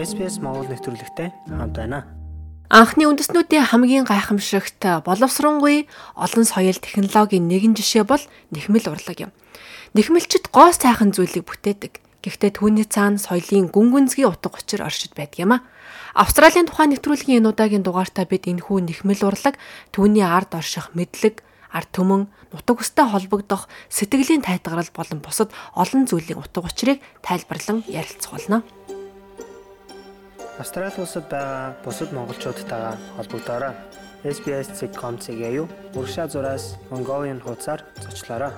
SPS Монгол нэвтрүүлэгтэй хамт байна. Анхны үндэснүүдийн хамгийн гайхамшигт боловсронгуй олон соёл технологийн нэгэн жишээ бол нэхмэл урлаг юм. Нэхмэлчд гоо сайхан зүйлийг бүтээдэг. Гэхдээ түүний цаана соёлын гүн гүнзгий утга учир оршид байдаг юм а. Австралийн тухайн нэвтрүүлгийн энэ удаагийн дугаартаа бид энэхүү нэхмэл урлаг, түүний ард орших мэдлэг, ард түмэн, нутаг өстэй холбогдох сэтгэлийн тайтгарал болон бусад олон зүйлийн утга учирыг тайлбарлан ярилцах болно. Австрали улсад байгаа бусад монголчуудтайгаа холбогдоорой. SBS.com.cg юу уршаа зураас Mongolian хуудасаар зочлоорой.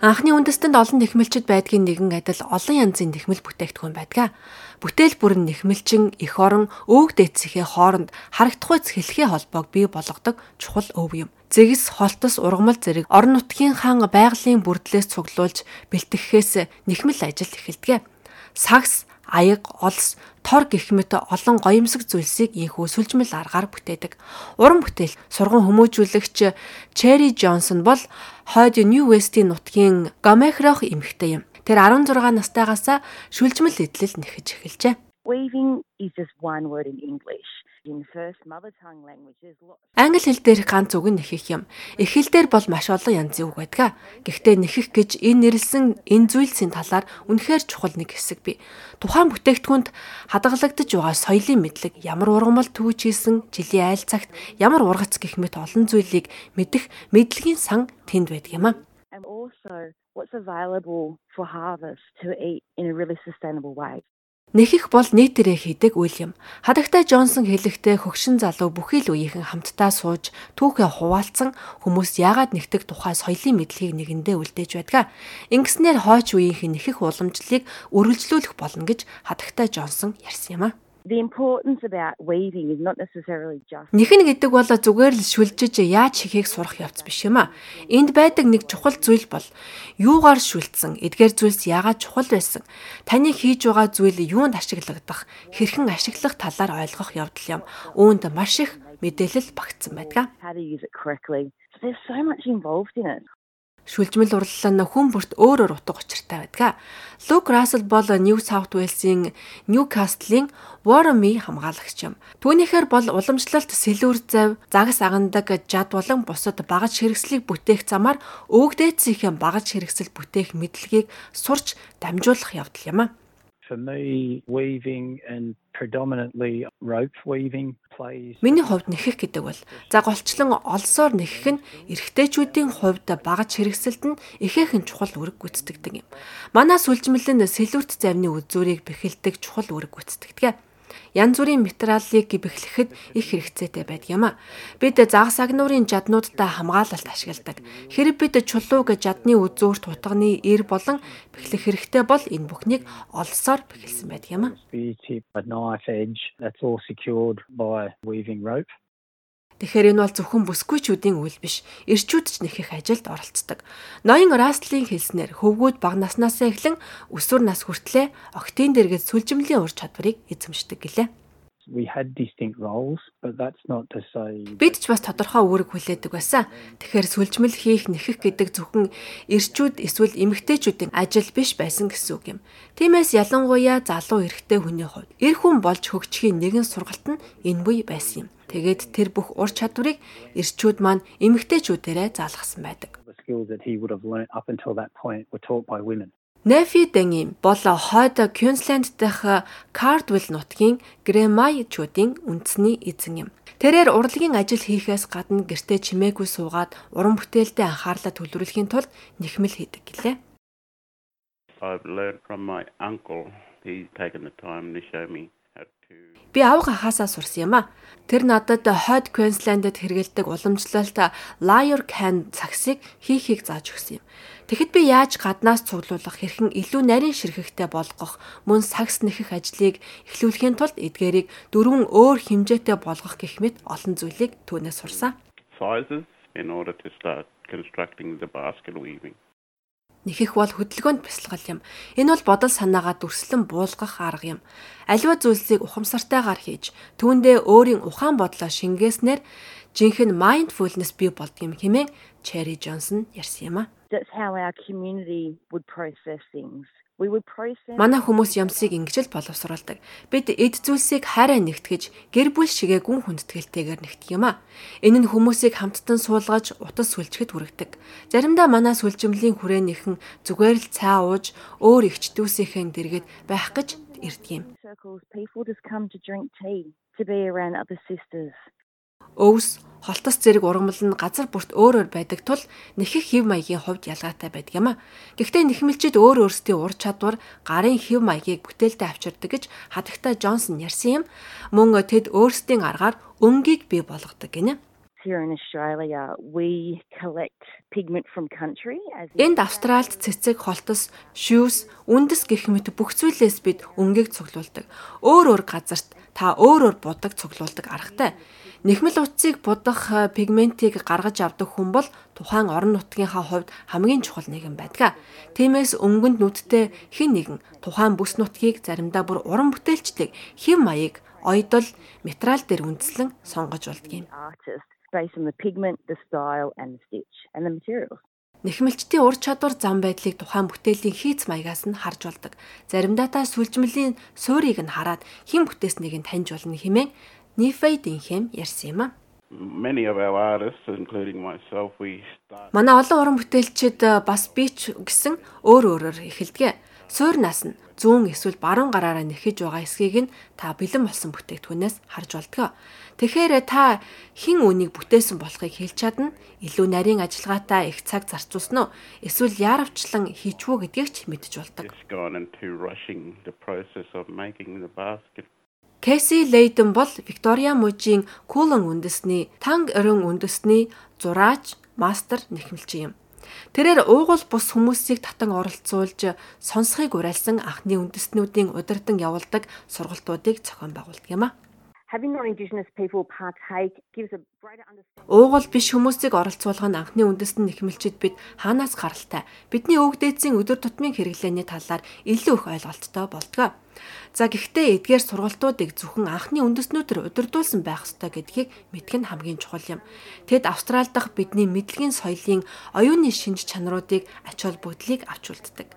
Анхны үндэстэнд олон нэхмэлчд байдгийн нэгэн адил олон янзын нэхмэл бүтээгдэхүүн байдаг. Бүтээл бүрэн нэхмэлчин эх орон өвөг дээдсийнхээ хооронд харагдах үз хэлхээ холбоог бий болгодог чухал өв юм. Зэгс, холтос, ургамал зэрэг орон нутгийн хаан байгалийн бүрдлээс цуглуулж бэлтгэхээс нэхмэл ажил эхэлдэг. Сагс, аяг, олс, тор гэх мэт олон гоёмсог зүйлсийг ийхүү сүлжмэл аргаар бүтээдэг. Уран бүтээл сурган хүмүүжүүлэгч Черри Джонсон бол хойд Нью Вестийн нутгийн Гамехрох эмэгтэй юм. Тэр 16 настайгаас шүлжмэл эдлэл нэхэж эхэлжээ. Weaving is just one word in English. Англи хэл дээр ганц үг нь нэхэх юм. Эх хэл дээр бол маш олон янзын үг байдаг. Гэхдээ нэхэх гэж энэ нэрлсэн энэ зүйлсийн талаар үнэхээр чухал нэг хэсэг бий. Тухайн бүтээгдэхүүнд хадгалагдаж байгаа соёлын мэдлэг, ямар ургамал хийсэн, жилийн айл цагт ямар ургац гэх мэт олон зүйлийг мэдэх мэдлэгийн сан тэнд байдаг юм а. And also what's available for harvest to eat in a really sustainable way. Нэхих бол нийтээрээ хийдэг үйл юм. Хадагтай Джонсон хэлэхдээ хөгшин залуу бүхий л үеийнхэн хамтдаа сууж түүхээ хуваалцсан хүмүүс яагаад нэгдэг тухай соёлын мэдлэгийг нэгэндээ үлдээж байдаг. Ингэснээр хойч үеийнхэн нэхих уламжлалыг үргэлжлүүлэх болно гэж хадагтай Джонсон ярьсан юм а. The importance about weaving is not necessarily just Нэхэн гэдэг бол зүгээр л шүлжиж яаж хийхийг сурах явц биш юм а. Энд байдаг нэг чухал зүйл бол юугаар шүлдсэн, эдгээр зүйлс яагаад чухал байсан. Таны хийж байгаа зүйл юунд ашиглагдах, хэрхэн ашиглах талаар ойлгох явдал юм. Үүнд маш их мэдээлэл багтсан байдаг. there's so much involved in it. Шүлжмэл урлал нь хүн бүрт өөр өөр утга учиртай байдаг. Лук Рассел бол Нью Саут Уэлсийн Ньюкастлийн Warren-ий хамгаалагч юм. Түүнийхээр бол уламжлалт сэлүүр зав, загас агандаг жад болон бусад багаж хэрэгслийг бүтээх замаар өвгдээцийнхэн багаж хэрэгсэл бүтээх мэдлэгийг сурч дамжуулах явдал юм а. For me, weaving and predominantly rope weaving plays Миний хувьд нэхэх гэдэг бол за голчлон олсоор нэхэх нь эрэгтэйчүүдийн хувьд багаж хэрэгсэлд нь ихээхэн чухал үүрэг гүйцэтгэдэг юм. Манай сүлжмэлэн сэлүүрт завны үзүүрийг бэхэлдэг чухал үүрэг гүйцэтгэдэг. Янз бүрийн материалыг бэхлэхэд их хэрэгцээтэй байдаг юм а. Бид загас агнуурын жаднуудтай хамгаалалт ашигладаг. Хэрэг бид чулууг жадны үзүүрт утганы эр болон бэхлэх хэрэгтэй бол энэ бүхнийг олсоор бэхэлсэн байдаг юм а. Тэгэхээр энэ бол зөвхөн бүсгүйчүүдийн үйл биш. Ирчүүд ч нэхэх ажилд оролцдог. Ноён Растлын хэлснээр хөвгүүд бага наснасаа эхлэн өсвөр нас хүртлээр октийн дэргэд сүлжимлийн ур чадварыг эзэмшдэг гэлээ. We had distinct roles, but that's not to say Бид ч бас тодорхой үүрэг хүлээдэг байсан. Тэгэхээр сүлжмэл хийх нэхэх гэдэг зөвхөн ирчүүд эсвэл эмэгтэйчүүдийн ажил биш байсан гэсэн үг юм. Тиймээс ялангуяа залуу эрэгтэй хүний хувьд эр хүн болж хөгжихийн нэгэн сургалт нь энэ буй байсан юм. Тэгээд тэр бүх ур чадварыг ирчүүд маань эмэгтэйчүүдээрээ заалгасан байдаг. Нэфи Дэнги бол хойд Квинсленд дэх Кардвилл нутгийн Грэмайчүүдийн үндэсний эзэн юм. Тэрээр урлагийн ажил хийхээс гадна гэртээ чимээгүй суугаад уран бүтээлдээ анхаарлаа төвлөрүүлэхийн тулд нэхмэл хийдэг гэлээ. I've learned from my uncle. He's taken the time to show me Би авга хахаасаа сурсан юм а. Тэр надад хойд Квинслендэд хэрэгэлдэг уламжлалт Liar Can цагсыг хийхийг зааж өгсөн юм. Тэгэхэд би яаж гаднаас цуглуулах хэрхэн илүү нарийн ширхэгтэй болгох мөн сагс нэхэх ажлыг эхлүүлэхийн тулд эдгээрийг дөрвөн өөр хэмжээтэй болгох гэх мэт олон зүйлийг түүнээс сурсан. sizes in order to start constructing the basket weaving. Нэхэх бол хөдөлгөөнд бясалгал юм. Энэ бол бодол санаагаа дүрслэн буулгах арга юм. Аливаа зүйлсийг ухамсартайгаар хийж, түүндээ өөрийн ухаан бодлоо шингээснээр жинхэнэ mindfulness бий болдгийм хэмээн Cherry Johnson ярьсан юм а. That's how our community would process things. Манай хүмүүс ямсыг ингэж л боловсруулдаг. Бид эд зүйлсийг хайраа нэгтгэж, гэр бүл шигээ гүн хүндэтгэлтэйгээр нэгтгэх юм а. Энэ нь хүмүүсийг хамттан суулгаж, утас сүлжгэд хүргэдэг. Заримдаа манай сүлжимлийн хүрээнийхэн зүгээр л цай ууж, өөр ихчдүүсийнхэн дэргэд байх гэж ирдэг юм. Өвс, холтос зэрэг ургамал нь газар бүрт өөр өөр байдаг тул нэхэх хэв маягийн хувьд ялгаатай байдаг юм а. Гэхдээ нэхмэлчид өөр өөрсдийн ур чадвар гарын хэв маягийг бүтээлдээ авчирдаг гэж хадагтай Джонсон ярьсан юм. Мөн тэд өөрсдийн аргаар өнгийг бий болгодог гинэ. Here in Australia, we collect pigment from country as Энд Австральд цэцэг, холтос, шүүс, үндэс гэх мэт бүх зүйлээс бид өнгийг цуглуулдаг. Өөр өөр газарт та өөр өөр будаг цуглуулдаг аргатай. Нэхмэл утсыг будах э, пигментийг гаргаж авдаг хүн бол тухайн орон нутгийнхаа хувьд хамгийн чухал нэгэн байдаг. Тиймээс өнгөнд нүдтэй хэн нэгэн тухайн бүс нутгийг заримдаа бүр уран бүтээлчдэг хэм маяг, ойдол, материал дээр үндэслэн сонгож болдг юм. Нэхмэлчдийн ур чадвар зам байдлыг тухайн бүтээлийн хийц маягаас нь харж болдог. Заримдаа та сүлжмэлийн суурийг нь хараад хэн бүтээснийг нь таньж болно хэмээн Нифей Динхэм ярьсан юм а. Many of our artists, including myself, we start Манай олон уран бүтээлчид э, бас би ч гэсэн өөр өөрөөр эхэлдэг. Суурнаас нь зүүн эсвэл баруун гараараа нэхэж байгаа эсхийг нь та бэлэн болсон бүтээгдэхүүнээс харж болдог. Тэгэхээр та хэн үнийг бүтээсэн болохыг хэлж чадна. Илүү нарийн ажиллагаатай их цаг зарцуулсан уу? Эсвэл яарвчлан хийчвүү гэдгийг ч мэдж болдог. Кэси Лейден бол Виктория мужийн Кулан үндэсний Танг өрөн үндэсний зураач, мастер нэхмэлчин юм. Тэрээр уугуул бус хүмүүсийг татан оролцуулж сонсхийг уриалсан анхны үндэстнүүдийн удирдан явуулдаг сургалтуудыг зохион байгуулдаг юм а. Уугуул биш хүмүүсийг оролцуулах нь анхны үндэстэн нэхмэлчид бид хаанаас гаралтай бидний өвгдээцийн өдөр тутмын хэрэглээний талаар илүү их ойлголттой болдгоо. За гэхдээ эдгээр сургалтуудыг зөвхөн анхны үндэстнүүдээр удирдуулсан байх ёстой гэдгийг мэдэх нь хамгийн чухал юм. Тэд Австрали дахь бидний мэдлэгийн соёлын оюуны шинж чанаруудыг ач холбогдлыг авч үлддэг.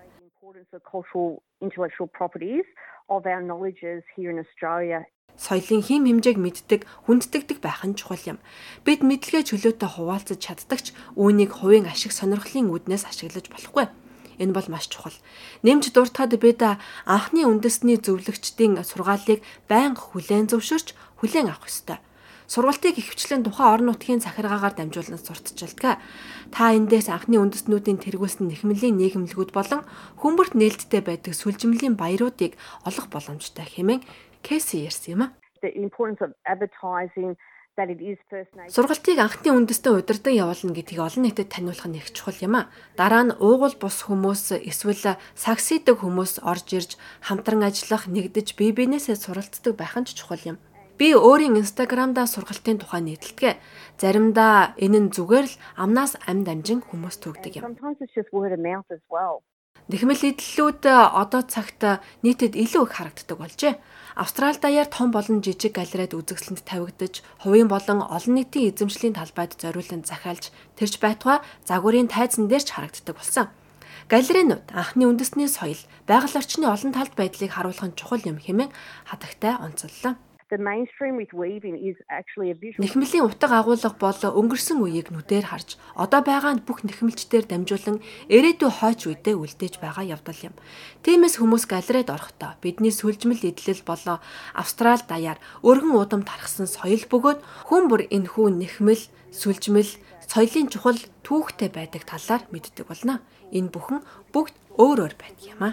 соёлын хим хэмжээг мэддэг, хүнддэгдэг байх нь чухал юм. Бид мэдлэгээ чөлөөтэй хуваалцаж чаддагч үүнийг хувийн ашиг сонирхлын үүднээс ашиглаж болохгүй. Энэ бол маш чухал. Нэмж дуртахад бид анхны үндэсний зөвлөгчдийн сургаалыг байнга хүлээн зөвшөөрч хүлээн авах ёстой. Сургалтыг ихэвчлэн тухайн орон нутгийн захиргаагаар дамжуулан сурталчилдаг. Та эндээс анхны үндэстнүүдийн тэргүүлсэн нэхмэлийн нийгэмлэгүүд болон хүмүүрт нээлттэй байдаг сүлжмэлийн баяруудыг олох боломжтой хэмээн Кэси ярьсан юм а. the importance of advertising Сургалтыг анхны үндэстэн удирдан явуулна гэдгийг олон нийтэд таниулах нь их чухал юм а. Дараа нь уугуул бус хүмүүс эсвэл сагсидаг хүмүүс орж ирж хамтран ажиллах, нэгдэж бие биенээсээ суралцдаг байх нь ч чухал юм. Би өөрийн инстаграмдаа сургалтын тухай нийтэлдэг. Заримдаа энэ нь зүгээр л амнаас амд амжин хүмүүс төгдөг юм. Нэхмэл идэллүүд э, одоо цагт э, нийтэд илүү их харагддаг болжээ. Австрали даяар том болон жижиг галерейд үзэгсэлэнд тавигдаж, хувийн болон олон нийтийн эзэмшлийн талбайд зориулан захиалж, тэрч байтугай загварын тайзан дээр ч харагддаг болсон. Галерейнууд анхны үндэсний соёл, байгаль орчны олон талд байдлыг харуулах чухал юм хэмээн хатагтай онцоллоо. The mainstream with weaving is actually a visual Нэхмэлийн утга агуулга бол өнгөрсөн үеийг нүдээр харж, одоо байгаа бүх нэхмэлчдээр дамжуулан ирээдүй хойч үедээ үлдээж байгаа явдал юм. Тиймээс хүмүүс галерейд орохдоо бидний сүлжмэл идэлэл болоо Австрали даяар өргөн удам тархсан соёл бөгөөд хүн бүр энэхүү нэхмэл, сүлжмэл, соёлын чухал түүхтэй байдаг талаар мэддэг болно. Энэ бүхэн бүгд өөр өөр байдаг юм а.